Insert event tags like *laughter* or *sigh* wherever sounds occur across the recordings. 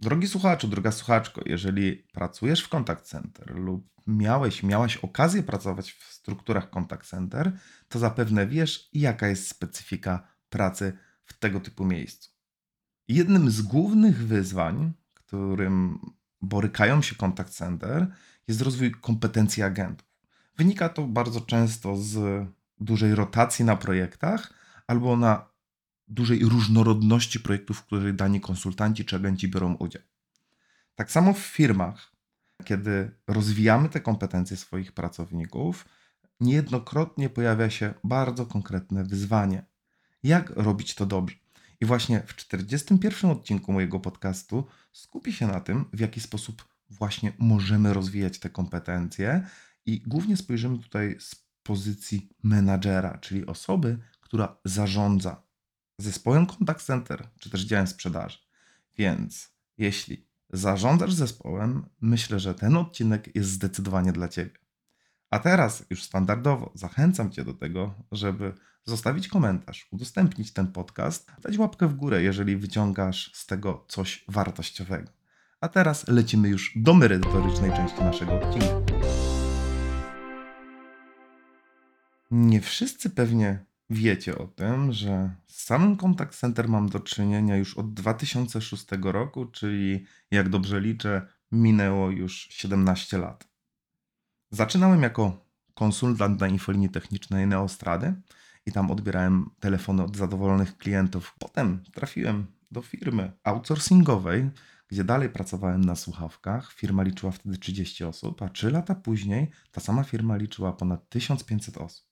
Drogi słuchaczu, droga słuchaczko, jeżeli pracujesz w Contact Center lub miałeś, miałaś okazję pracować w strukturach Contact Center, to zapewne wiesz, jaka jest specyfika pracy w tego typu miejscu. Jednym z głównych wyzwań, którym borykają się Contact Center, jest rozwój kompetencji agentów. Wynika to bardzo często z dużej rotacji na projektach albo na dużej różnorodności projektów, w których dani konsultanci czy agenci biorą udział. Tak samo w firmach, kiedy rozwijamy te kompetencje swoich pracowników, niejednokrotnie pojawia się bardzo konkretne wyzwanie. Jak robić to dobrze? I właśnie w 41 odcinku mojego podcastu skupi się na tym, w jaki sposób właśnie możemy rozwijać te kompetencje i głównie spojrzymy tutaj z pozycji menadżera, czyli osoby, która zarządza zespołem contact center, czy też działem sprzedaży. Więc jeśli zarządzasz zespołem, myślę, że ten odcinek jest zdecydowanie dla Ciebie. A teraz już standardowo zachęcam Cię do tego, żeby zostawić komentarz, udostępnić ten podcast, dać łapkę w górę, jeżeli wyciągasz z tego coś wartościowego. A teraz lecimy już do merytorycznej części naszego odcinka. Nie wszyscy pewnie wiecie o tym, że z samym Contact Center mam do czynienia już od 2006 roku, czyli jak dobrze liczę, minęło już 17 lat. Zaczynałem jako konsultant na infolinii technicznej Neostrady i tam odbierałem telefony od zadowolonych klientów. Potem trafiłem do firmy outsourcingowej, gdzie dalej pracowałem na słuchawkach. Firma liczyła wtedy 30 osób, a 3 lata później ta sama firma liczyła ponad 1500 osób.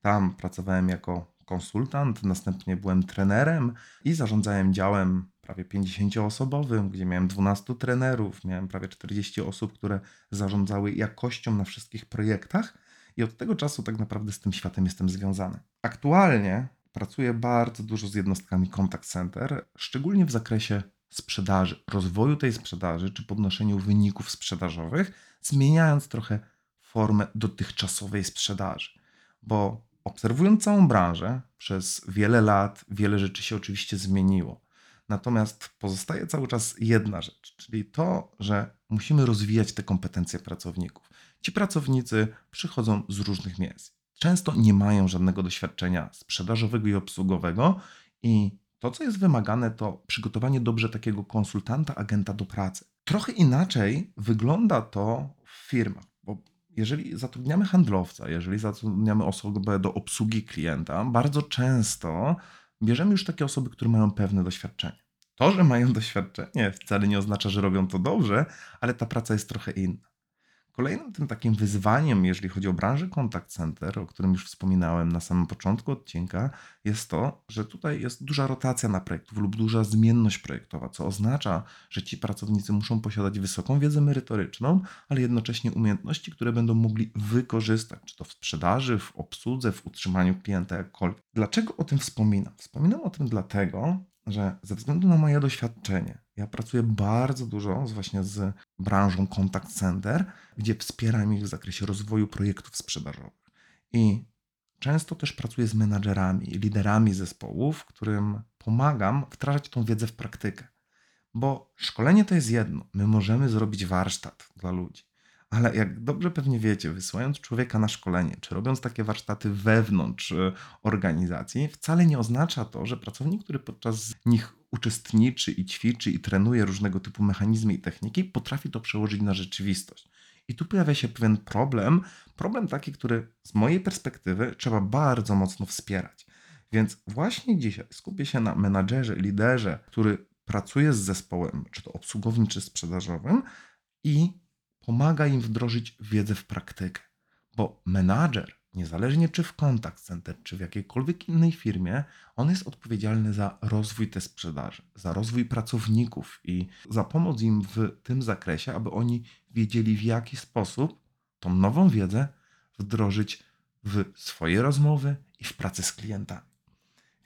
Tam pracowałem jako konsultant, następnie byłem trenerem i zarządzałem działem prawie 50-osobowym, gdzie miałem 12 trenerów, miałem prawie 40 osób, które zarządzały jakością na wszystkich projektach i od tego czasu tak naprawdę z tym światem jestem związany. Aktualnie pracuję bardzo dużo z jednostkami contact center, szczególnie w zakresie sprzedaży, rozwoju tej sprzedaży czy podnoszeniu wyników sprzedażowych, zmieniając trochę formę dotychczasowej sprzedaży. Bo obserwując całą branżę przez wiele lat, wiele rzeczy się oczywiście zmieniło. Natomiast pozostaje cały czas jedna rzecz, czyli to, że musimy rozwijać te kompetencje pracowników. Ci pracownicy przychodzą z różnych miejsc. Często nie mają żadnego doświadczenia sprzedażowego i obsługowego, i to, co jest wymagane, to przygotowanie dobrze takiego konsultanta, agenta do pracy. Trochę inaczej wygląda to w firmach jeżeli zatrudniamy handlowca, jeżeli zatrudniamy osobę do obsługi klienta, bardzo często bierzemy już takie osoby, które mają pewne doświadczenie. To, że mają *laughs* doświadczenie, wcale nie oznacza, że robią to dobrze, ale ta praca jest trochę inna. Kolejnym tym takim wyzwaniem, jeżeli chodzi o branżę contact center, o którym już wspominałem na samym początku odcinka, jest to, że tutaj jest duża rotacja na projektów lub duża zmienność projektowa, co oznacza, że ci pracownicy muszą posiadać wysoką wiedzę merytoryczną, ale jednocześnie umiejętności, które będą mogli wykorzystać, czy to w sprzedaży, w obsłudze, w utrzymaniu klienta, jakkolwiek. Dlaczego o tym wspominam? Wspominam o tym dlatego, że ze względu na moje doświadczenie, ja pracuję bardzo dużo właśnie z branżą contact center, gdzie wspieram ich w zakresie rozwoju projektów sprzedażowych. I często też pracuję z menadżerami, liderami zespołów, którym pomagam wdrażać tą wiedzę w praktykę. Bo szkolenie to jest jedno. My możemy zrobić warsztat dla ludzi, Ale jak dobrze pewnie wiecie, wysyłając człowieka na szkolenie, czy robiąc takie warsztaty wewnątrz y, organizacji, wcale nie oznacza to, że pracownik, który podczas nich uczestniczy i ćwiczy i trenuje różnego typu mechanizmy i techniki, potrafi to przełożyć na rzeczywistość. I tu pojawia się pewien problem, problem taki, który z mojej perspektywy trzeba bardzo mocno wspierać. Więc właśnie dzisiaj skupię się na menadżerze, liderze, który pracuje z zespołem, czy to obsługowym, czy sprzedażowym i pomaga im wdrożyć wiedzę w praktykę. Bo menadżer, niezależnie czy w contact center, czy w jakiejkolwiek innej firmie, on jest odpowiedzialny za rozwój tej sprzedaży, za rozwój pracowników i za pomoc im w tym zakresie, aby oni wiedzieli w jaki sposób tą nową wiedzę wdrożyć w swoje rozmowy i w pracę z klientami.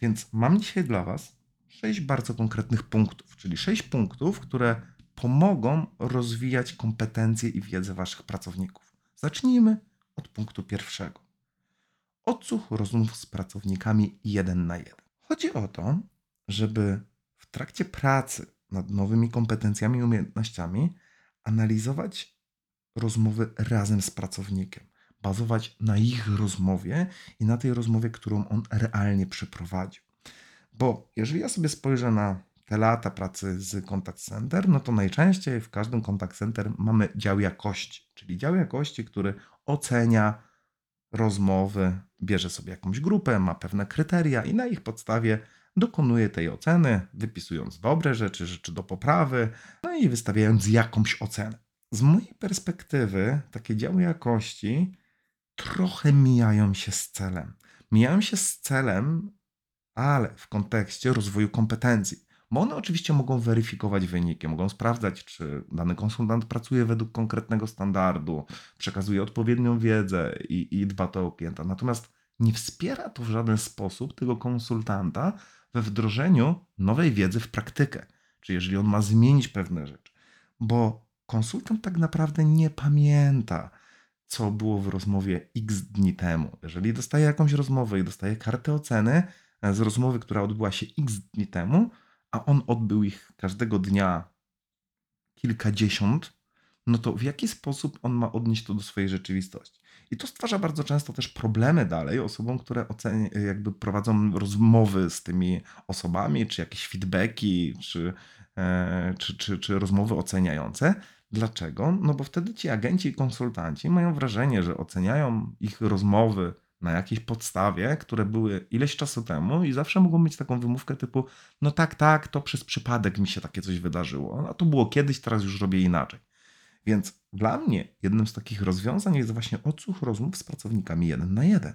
Więc mam dzisiaj dla Was sześć bardzo konkretnych punktów, czyli sześć punktów, które pomogą rozwijać kompetencje i wiedzę Waszych pracowników. Zacznijmy od punktu pierwszego. Odsłuch rozmów z pracownikami jeden na jeden. Chodzi o to, żeby w trakcie pracy nad nowymi kompetencjami i umiejętnościami analizować rozmowy razem z pracownikiem, bazować na ich rozmowie i na tej rozmowie, którą on realnie przeprowadził. Bo jeżeli ja sobie spojrzę na te lata pracy z contact center, no to najczęściej w każdym contact center mamy dział jakości, czyli dział jakości, który ocenia rozmowy, bierze sobie jakąś grupę, ma pewne kryteria i na ich podstawie dokonuje tej oceny, wypisując dobre rzeczy, rzeczy do poprawy, no i wystawiając jakąś ocenę. Z mojej perspektywy takie działy jakości trochę mijają się z celem. Mijają się z celem, ale w kontekście rozwoju kompetencji. Bo one oczywiście mogą weryfikować wyniki, mogą sprawdzać, czy dany konsultant pracuje według konkretnego standardu, przekazuje odpowiednią wiedzę i, i dba to o klienta. Natomiast nie wspiera to w żaden sposób tego konsultanta we wdrożeniu nowej wiedzy w praktykę. Czy jeżeli on ma zmienić pewne rzeczy. Bo konsultant tak naprawdę nie pamięta, co było w rozmowie x dni temu. Jeżeli dostaje jakąś rozmowę i dostaje kartę oceny z rozmowy, która odbyła się x dni temu, a on odbył ich każdego dnia kilkadziesiąt, no to w jaki sposób on ma odnieść to do swojej rzeczywistości? I to stwarza bardzo często też problemy dalej osobom, które oceni, jakby prowadzą rozmowy z tymi osobami, czy jakieś feedbacki, czy, e, czy, czy, czy rozmowy oceniające. Dlaczego? No bo wtedy ci agenci i konsultanci mają wrażenie, że oceniają ich rozmowy na jakiejś podstawie, które były ileś czasu temu i zawsze mogą mieć taką wymówkę typu no tak, tak, to przez przypadek mi się takie coś wydarzyło. A to było kiedyś, teraz już robię inaczej. Więc dla mnie jednym z takich rozwiązań jest właśnie odsłuch rozmów z pracownikami jeden na jeden.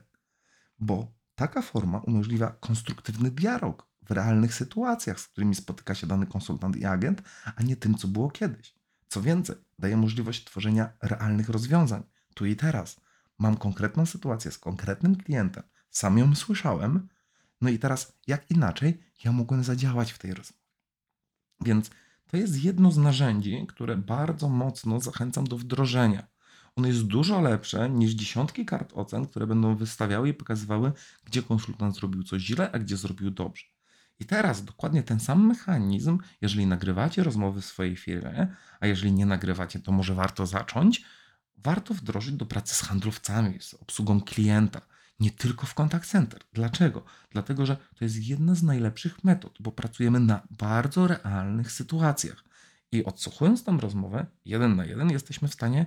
Bo taka forma umożliwia konstruktywny dialog w realnych sytuacjach, z którymi spotyka się dany konsultant i agent, a nie tym, co było kiedyś. Co więcej, daje możliwość tworzenia realnych rozwiązań tu i teraz mam konkretną sytuację z konkretnym klientem, sam ją słyszałem, no i teraz jak inaczej ja mogłem zadziałać w tej rozmowie. Więc to jest jedno z narzędzi, które bardzo mocno zachęcam do wdrożenia. Ono jest dużo lepsze niż dziesiątki kart ocen, które będą wystawiały i pokazywały, gdzie konsultant zrobił coś źle, a gdzie zrobił dobrze. I teraz dokładnie ten sam mechanizm, jeżeli nagrywacie rozmowy w swojej firmie, a jeżeli nie nagrywacie, to może warto zacząć, warto wdrożyć do pracy z handlowcami, z obsługą klienta, nie tylko w contact center. Dlaczego? Dlatego, że to jest jedna z najlepszych metod, bo pracujemy na bardzo realnych sytuacjach. I odsłuchując tę rozmowę, jeden na jeden, jesteśmy w stanie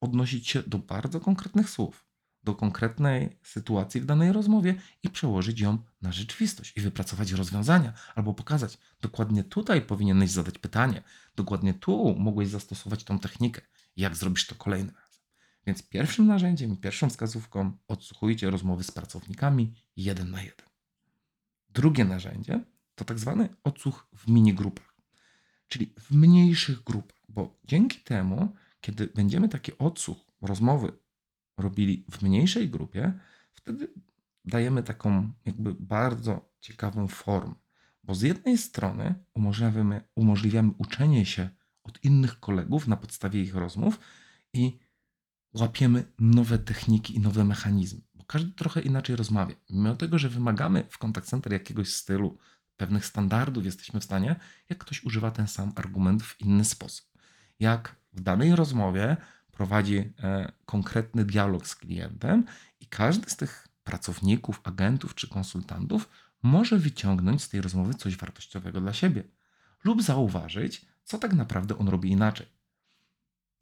odnosić się do bardzo konkretnych słów, do konkretnej sytuacji w danej rozmowie i przełożyć ją na rzeczywistość i wypracować rozwiązania, albo pokazać, dokładnie tutaj powinieneś zadać pytanie, dokładnie tu mogłeś zastosować tą technikę, jak zrobisz to kolejny raz. Więc pierwszym narzędziem i pierwszą wskazówką odsłuchujcie rozmowy z pracownikami jeden na jeden. Drugie narzędzie to tak zwany odsłuch w minigrupach, czyli w mniejszych grupach, bo dzięki temu, kiedy będziemy taki odsłuch, rozmowy robili w mniejszej grupie, wtedy dajemy taką jakby bardzo ciekawą formę, bo z jednej strony umożliwiamy, umożliwiamy uczenie się od innych kolegów na podstawie ich rozmów i łapiemy nowe techniki i nowe mechanizmy, bo każdy trochę inaczej rozmawia. Mimo tego, że wymagamy w contact center jakiegoś stylu, pewnych standardów, jesteśmy w stanie, jak ktoś używa ten sam argument w inny sposób. Jak w danej rozmowie prowadzi e, konkretny dialog z klientem i każdy z tych pracowników, agentów czy konsultantów może wyciągnąć z tej rozmowy coś wartościowego dla siebie lub zauważyć, co tak naprawdę on robi inaczej.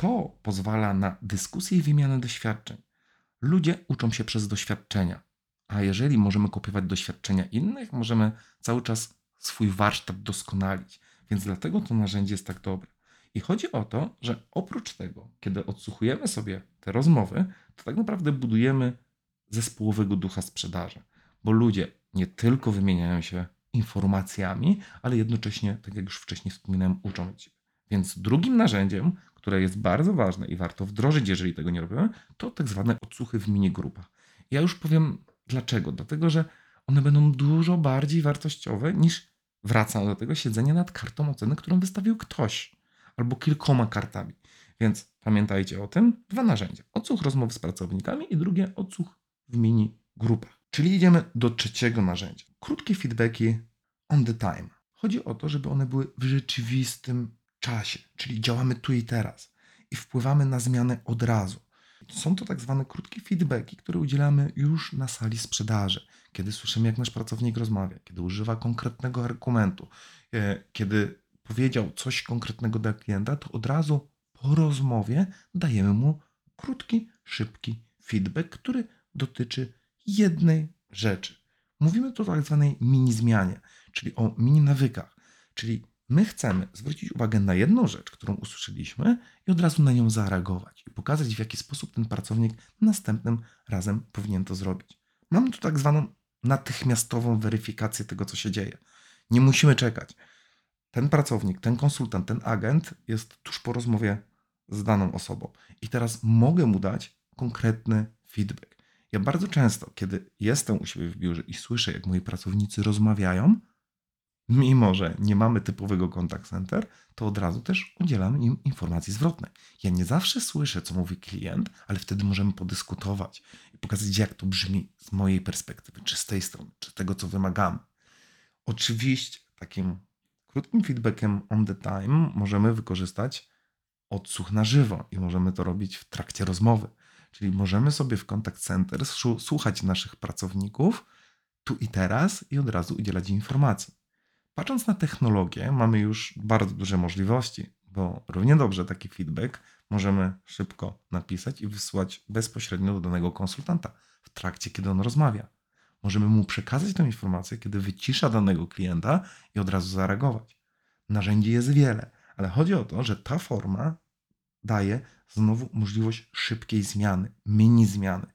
To pozwala na dyskusję i wymianę doświadczeń. Ludzie uczą się przez doświadczenia, a jeżeli możemy kopiować doświadczenia innych, możemy cały czas swój warsztat doskonalić. Więc dlatego to narzędzie jest tak dobre. I chodzi o to, że oprócz tego, kiedy odsłuchujemy sobie te rozmowy, to tak naprawdę budujemy zespołowego ducha sprzedaży, bo ludzie nie tylko wymieniają się informacjami, ale jednocześnie, tak jak już wcześniej wspominałem, uczą się. Więc drugim narzędziem, które jest bardzo ważne i warto wdrożyć, jeżeli tego nie robimy, to tak zwane odsłuchy w minigrupach. Ja już powiem dlaczego. Dlatego, że one będą dużo bardziej wartościowe niż wracam do tego siedzenia nad kartą oceny, którą wystawił ktoś albo kilkoma kartami. Więc pamiętajcie o tym. Dwa narzędzia. Odsłuch rozmowy z pracownikami i drugie odsłuch w mini grupach. Czyli idziemy do trzeciego narzędzia. Krótkie feedbacki on the time. Chodzi o to, żeby one były w rzeczywistym czasie, czyli działamy tu i teraz i wpływamy na zmianę od razu. Są to tak zwane krótkie feedbacki, które udzielamy już na sali sprzedaży, kiedy słyszymy, jak nasz pracownik rozmawia, kiedy używa konkretnego argumentu, e, kiedy powiedział coś konkretnego dla klienta, to od razu po rozmowie dajemy mu krótki, szybki feedback, który dotyczy jednej rzeczy. Mówimy tu o tak zwanej mini zmianie, czyli o mini nawykach, czyli my chcemy zwrócić uwagę na jedną rzecz, którą usłyszeliśmy i od razu na nią zareagować i pokazać, w jaki sposób ten pracownik następnym razem powinien to zrobić. Mamy tu tak zwaną natychmiastową weryfikację tego, co się dzieje. Nie musimy czekać. Ten pracownik, ten konsultant, ten agent jest tuż po rozmowie z daną osobą i teraz mogę mu dać konkretny feedback. Ja bardzo często, kiedy jestem u siebie w biurze i słyszę, jak moi pracownicy rozmawiają, mimo że nie mamy typowego contact center, to od razu też udzielam im informacji zwrotnej. Ja nie zawsze słyszę, co mówi klient, ale wtedy możemy podyskutować i pokazać, jak to brzmi z mojej perspektywy, czy z tej strony, czy tego, co wymagamy. Oczywiście takim krótkim feedbackiem on the time możemy wykorzystać odsłuch na żywo i możemy to robić w trakcie rozmowy. Czyli możemy sobie w contact center słuchać naszych pracowników tu i teraz i od razu udzielać informacji. Patrząc na technologię, mamy już bardzo duże możliwości, bo równie dobrze taki feedback możemy szybko napisać i wysłać bezpośrednio do danego konsultanta w trakcie, kiedy on rozmawia. Możemy mu przekazać tę informację, kiedy wycisza danego klienta i od razu zareagować. Narzędzi jest wiele, ale chodzi o to, że ta forma daje znowu możliwość szybkiej zmiany, mini zmiany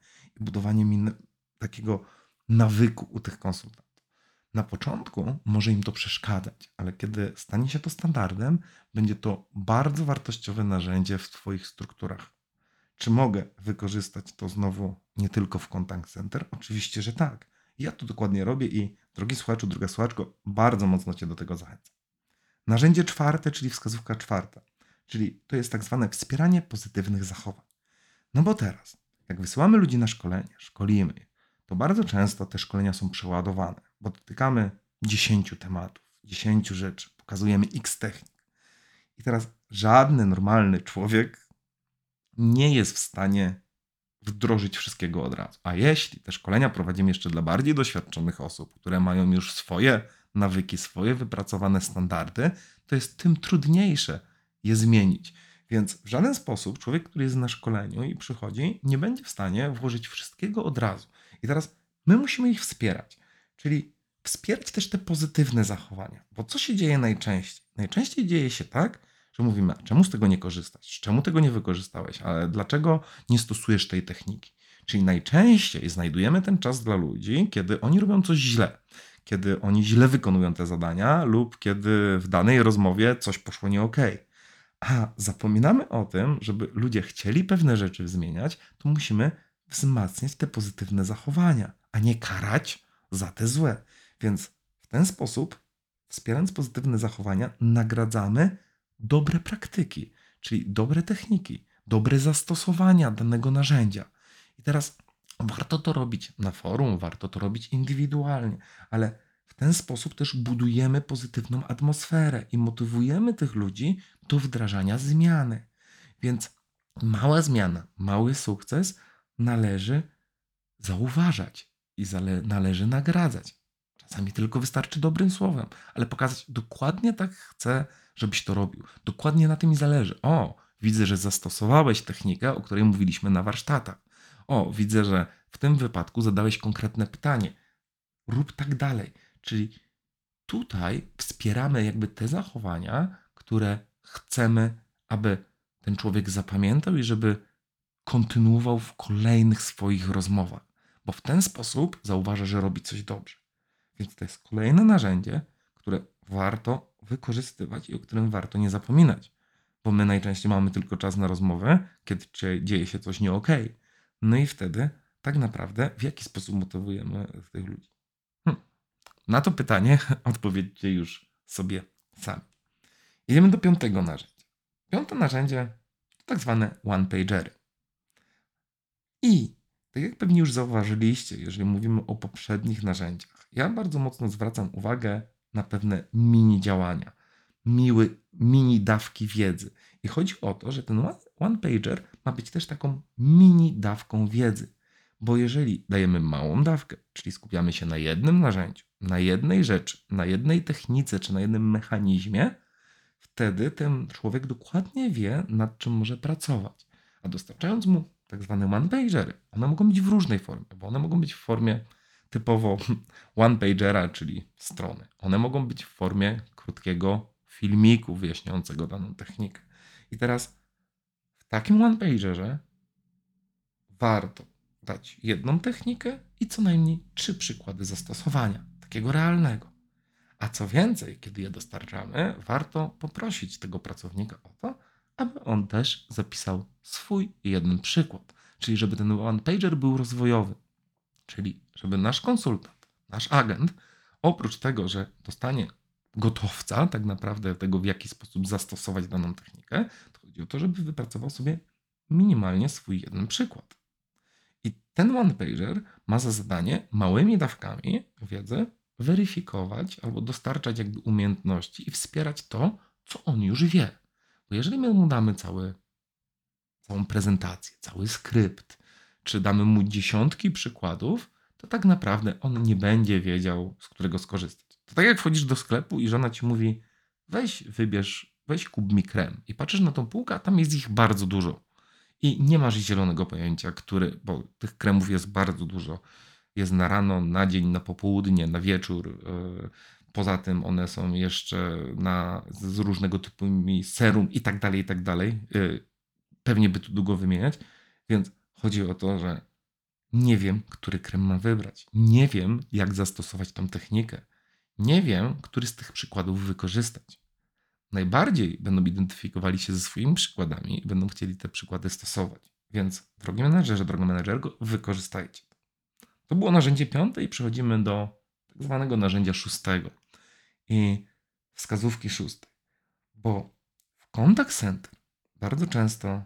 i budowanie takiego nawyku u tych konsultantów. Na początku może im to przeszkadzać, ale kiedy stanie się to standardem, będzie to bardzo wartościowe narzędzie w Twoich strukturach. Czy mogę wykorzystać to znowu nie tylko w Contact Center? Oczywiście, że tak. Ja to dokładnie robię i drogi słuchaczu, druga słuchaczko, bardzo mocno Cię do tego zachęcam. Narzędzie czwarte, czyli wskazówka czwarta, czyli to jest tak zwane wspieranie pozytywnych zachowań. No bo teraz, jak wysyłamy ludzi na szkolenie, szkolimy je, to bardzo często te szkolenia są przeładowane bo dotykamy 10 tematów, 10 rzeczy, pokazujemy x technik. I teraz żadny normalny człowiek nie jest w stanie wdrożyć wszystkiego od razu. A jeśli te szkolenia prowadzimy jeszcze dla bardziej doświadczonych osób, które mają już swoje nawyki, swoje wypracowane standardy, to jest tym trudniejsze je zmienić. Więc w żaden sposób człowiek, który jest na szkoleniu i przychodzi, nie będzie w stanie włożyć wszystkiego od razu. I teraz my musimy ich wspierać. Czyli wspierać też te pozytywne zachowania. Bo co się dzieje najczęściej? Najczęściej dzieje się tak, że mówimy, a czemu z tego nie korzystasz? Czemu tego nie wykorzystałeś? Ale dlaczego nie stosujesz tej techniki? Czyli najczęściej znajdujemy ten czas dla ludzi, kiedy oni robią coś źle, kiedy oni źle wykonują te zadania lub kiedy w danej rozmowie coś poszło nie ok. A zapominamy o tym, żeby ludzie chcieli pewne rzeczy zmieniać, to musimy wzmacniać te pozytywne zachowania, a nie karać za te złe. Więc w ten sposób, wspierając pozytywne zachowania, nagradzamy dobre praktyki, czyli dobre techniki, dobre zastosowania danego narzędzia. I teraz warto to robić na forum, warto to robić indywidualnie, ale w ten sposób też budujemy pozytywną atmosferę i motywujemy tych ludzi do wdrażania zmiany. Więc mała zmiana, mały sukces należy zauważać i należy nagradzać. Czasami tylko wystarczy dobrym słowem, ale pokazać dokładnie tak chcę, żebyś to robił. Dokładnie na tym mi zależy. O, widzę, że zastosowałeś technikę, o której mówiliśmy na warsztatach. O, widzę, że w tym wypadku zadałeś konkretne pytanie. Rób tak dalej. Czyli tutaj wspieramy jakby te zachowania, które chcemy, aby ten człowiek zapamiętał i żeby kontynuował w kolejnych swoich rozmowach, bo w ten sposób zauważa, że robi coś dobrze. Więc to jest kolejne narzędzie, które warto wykorzystywać i o którym warto nie zapominać, bo my najczęściej mamy tylko czas na rozmowę, kiedy dzieje się coś nie. No i wtedy tak naprawdę w jaki sposób motywujemy tych ludzi? Hm. Na to pytanie *laughs* odpowiedzcie już sobie sami. Idziemy do piątego narzędzia. Piąte narzędzie to tak zwane one-pagery. I tak jak pewnie już zauważyliście, jeżeli mówimy o poprzednich narzędziach, ja bardzo mocno zwracam uwagę na pewne mini działania, miły, mini dawki wiedzy. I chodzi o to, że ten one-pager ma być też taką mini dawką wiedzy. Bo jeżeli dajemy małą dawkę, czyli skupiamy się na jednym narzędziu, na jednej rzeczy, na jednej technice czy na jednym mechanizmie, wtedy ten człowiek dokładnie wie, nad czym może pracować. A dostarczając mu tak zwane one-pagery, one mogą być w różnej formie, bo one mogą być w formie typowo *laughs* one-pagera, czyli strony. One mogą być w formie krótkiego filmiku wyjaśniającego daną technikę. I teraz w takim one-pagerze warto dać jedną technikę i co najmniej trzy przykłady zastosowania, takiego realnego. A co więcej, kiedy je dostarczamy, warto poprosić tego pracownika o to, aby on też zapisał swój jeden przykład. Czyli żeby ten one-pager był rozwojowy. Czyli żeby nasz konsultant, nasz agent, oprócz tego, że dostanie gotowca, tak naprawdę tego, w jaki sposób zastosować daną technikę, to chodzi o to, żeby wypracował sobie minimalnie swój jeden przykład. I ten one-pager ma za zadanie małymi dawkami wiedzy weryfikować albo dostarczać jakby umiejętności i wspierać to, co on już wie. Bo jeżeli my mu damy cały, całą prezentację, cały skrypt, czy damy mu dziesiątki przykładów, to tak naprawdę on nie będzie wiedział, z którego skorzystać. To tak jak wchodzisz do sklepu i żona ci mówi, weź wybierz, weź kup mi krem. I patrzysz na tą półkę, a tam jest ich bardzo dużo. I nie masz zielonego pojęcia, który, bo tych kremów jest bardzo dużo. Jest na rano, na dzień, na popołudnie, na wieczór. Poza tym one są jeszcze na, z różnego typu serum i tak dalej, i tak dalej. Y, pewnie by tu długo wymieniać. Więc chodzi o to, że nie wiem, który krem mam wybrać. Nie wiem, jak zastosować tą technikę. Nie wiem, który z tych przykładów wykorzystać. Najbardziej będą identyfikowali się ze swoimi przykładami i będą chcieli te przykłady stosować. Więc, drogi menedżerze, droga menedżerko, wykorzystajcie. To było narzędzie piąte i przechodzimy do tak zwanego narzędzia szóstego i wskazówki szóstej. Bo w contact center bardzo często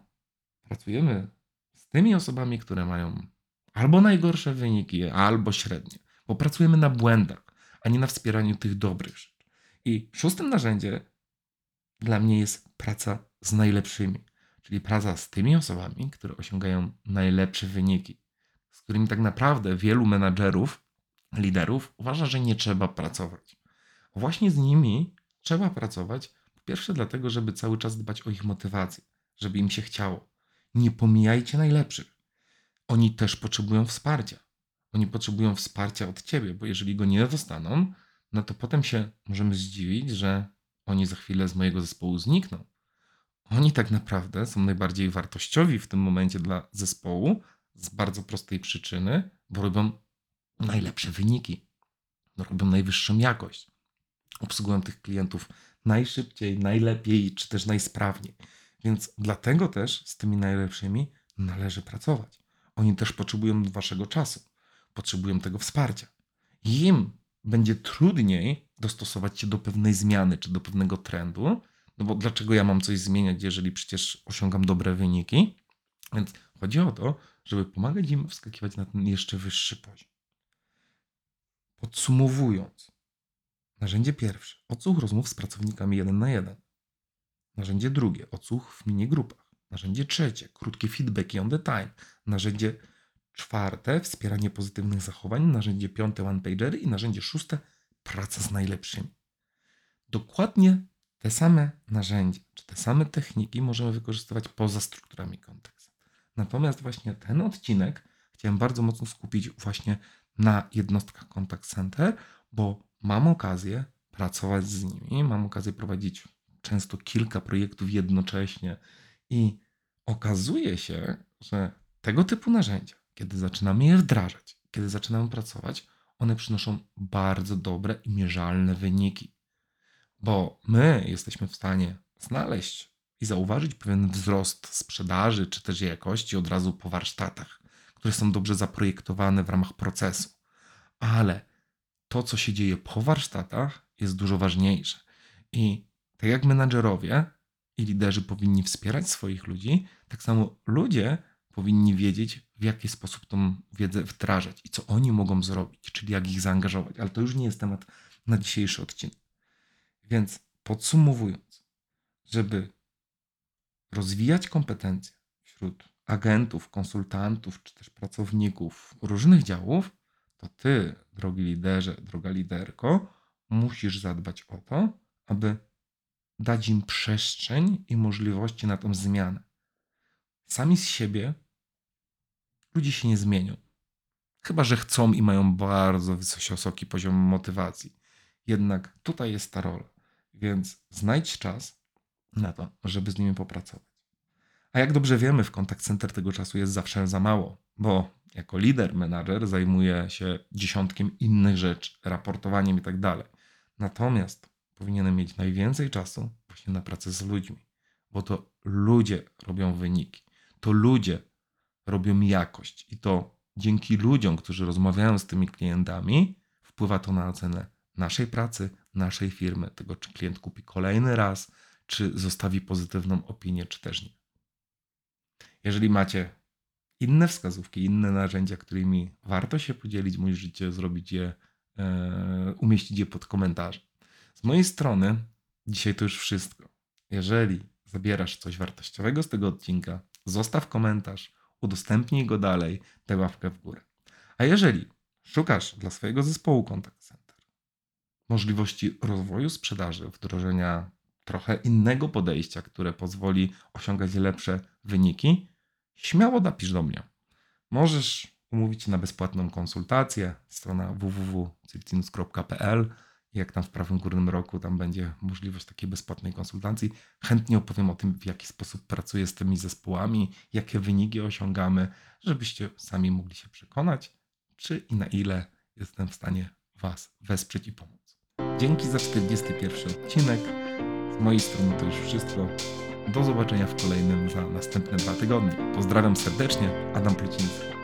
pracujemy z tymi osobami, które mają albo najgorsze wyniki, albo średnie, bo pracujemy na błędach, a nie na wspieraniu tych dobrych rzeczy. I szóstym narzędzie dla mnie jest praca z najlepszymi, czyli praca z tymi osobami, które osiągają najlepsze wyniki, z którymi tak naprawdę wielu menadżerów, liderów uważa, że nie trzeba pracować. Właśnie z nimi trzeba pracować. Po pierwsze, dlatego, żeby cały czas dbać o ich motywację, żeby im się chciało. Nie pomijajcie najlepszych. Oni też potrzebują wsparcia. Oni potrzebują wsparcia od ciebie, bo jeżeli go nie dostaną, no to potem się możemy zdziwić, że oni za chwilę z mojego zespołu znikną. Oni tak naprawdę są najbardziej wartościowi w tym momencie dla zespołu z bardzo prostej przyczyny, bo robią najlepsze wyniki, robią najwyższą jakość obsługują tych klientów najszybciej, najlepiej, czy też najsprawniej. Więc dlatego też z tymi najlepszymi należy pracować. Oni też potrzebują waszego czasu, potrzebują tego wsparcia. Im będzie trudniej dostosować się do pewnej zmiany czy do pewnego trendu, no bo dlaczego ja mam coś zmieniać, jeżeli przecież osiągam dobre wyniki? Więc chodzi o to, żeby pomagać im wskakiwać na ten jeszcze wyższy poziom. Podsumowując, Narzędzie pierwsze. Odsłuch rozmów z pracownikami jeden na jeden. Narzędzie drugie. Odsłuch w minigrupach. Narzędzie trzecie, krótkie feedbacki on the time. Narzędzie czwarte, wspieranie pozytywnych zachowań. Narzędzie piąte, one-pagery. I narzędzie szóste, praca z najlepszymi. Dokładnie te same narzędzia, czy te same techniki możemy wykorzystywać poza strukturami kontekstu. Natomiast właśnie ten odcinek chciałem bardzo mocno skupić właśnie na jednostkach Contact Center, bo mam okazję pracować z nimi, mam okazję prowadzić często kilka projektów jednocześnie i okazuje się, że tego typu narzędzia, kiedy zaczynamy je wdrażać, kiedy zaczynamy pracować, one przynoszą bardzo dobre i mierzalne wyniki. Bo my jesteśmy w stanie znaleźć i zauważyć pewien wzrost sprzedaży czy też jakości od razu po warsztatach, które są dobrze zaprojektowane w ramach procesu. Ale to, co się dzieje po warsztatach, jest dużo ważniejsze. I tak jak menadżerowie i liderzy powinni wspierać swoich ludzi, tak samo ludzie powinni wiedzieć, w jaki sposób tą wiedzę wdrażać i co oni mogą zrobić, czyli jak ich zaangażować. Ale to już nie jest temat na dzisiejszy odcinek. Więc podsumowując, żeby rozwijać kompetencje wśród agentów, konsultantów czy też pracowników różnych działów, to ty, drogi liderze, droga liderko, musisz zadbać o to, aby dać im przestrzeń i możliwości na tą zmianę. Sami z siebie ludzie się nie zmienią. Chyba, że chcą i mają bardzo wysoki poziom motywacji. Jednak tutaj jest ta rola. Więc znajdź czas na to, żeby z nimi popracować. A jak dobrze wiemy, w Contact Center tego czasu jest zawsze za mało, bo jako lider, menadżer zajmuje się dziesiątkiem innych rzeczy, raportowaniem i tak dalej. Natomiast powinienem mieć najwięcej czasu właśnie na pracę z ludźmi, bo to ludzie robią wyniki, to ludzie robią jakość i to dzięki ludziom, którzy rozmawiają z tymi klientami, wpływa to na ocenę naszej pracy, naszej firmy, tego czy klient kupi kolejny raz, czy zostawi pozytywną opinię, czy też nie. Jeżeli macie inne wskazówki, inne narzędzia, którymi warto się podzielić, możecie zrobić je, e, umieścić je pod komentarzem. Z mojej strony dzisiaj to już wszystko. Jeżeli zabierasz coś wartościowego z tego odcinka, zostaw komentarz, udostępnij go dalej, daj łapkę w górę. A jeżeli szukasz dla swojego zespołu Contact Center możliwości rozwoju sprzedaży, wdrożenia trochę innego podejścia, które pozwoli osiągać lepsze wyniki, śmiało napisz do mnie. Możesz umówić się na bezpłatną konsultację, strona www.cyrtinus.pl jak tam w prawym górnym roku, tam będzie możliwość takiej bezpłatnej konsultacji. Chętnie opowiem o tym, w jaki sposób pracuję z tymi zespołami, jakie wyniki osiągamy, żebyście sami mogli się przekonać, czy i na ile jestem w stanie Was wesprzeć i pomóc. Dzięki za 41 odcinek. Z mojej strony to już wszystko. Do zobaczenia w kolejnym za następne dwa tygodnie. Pozdrawiam serdecznie, Adam Pluciński.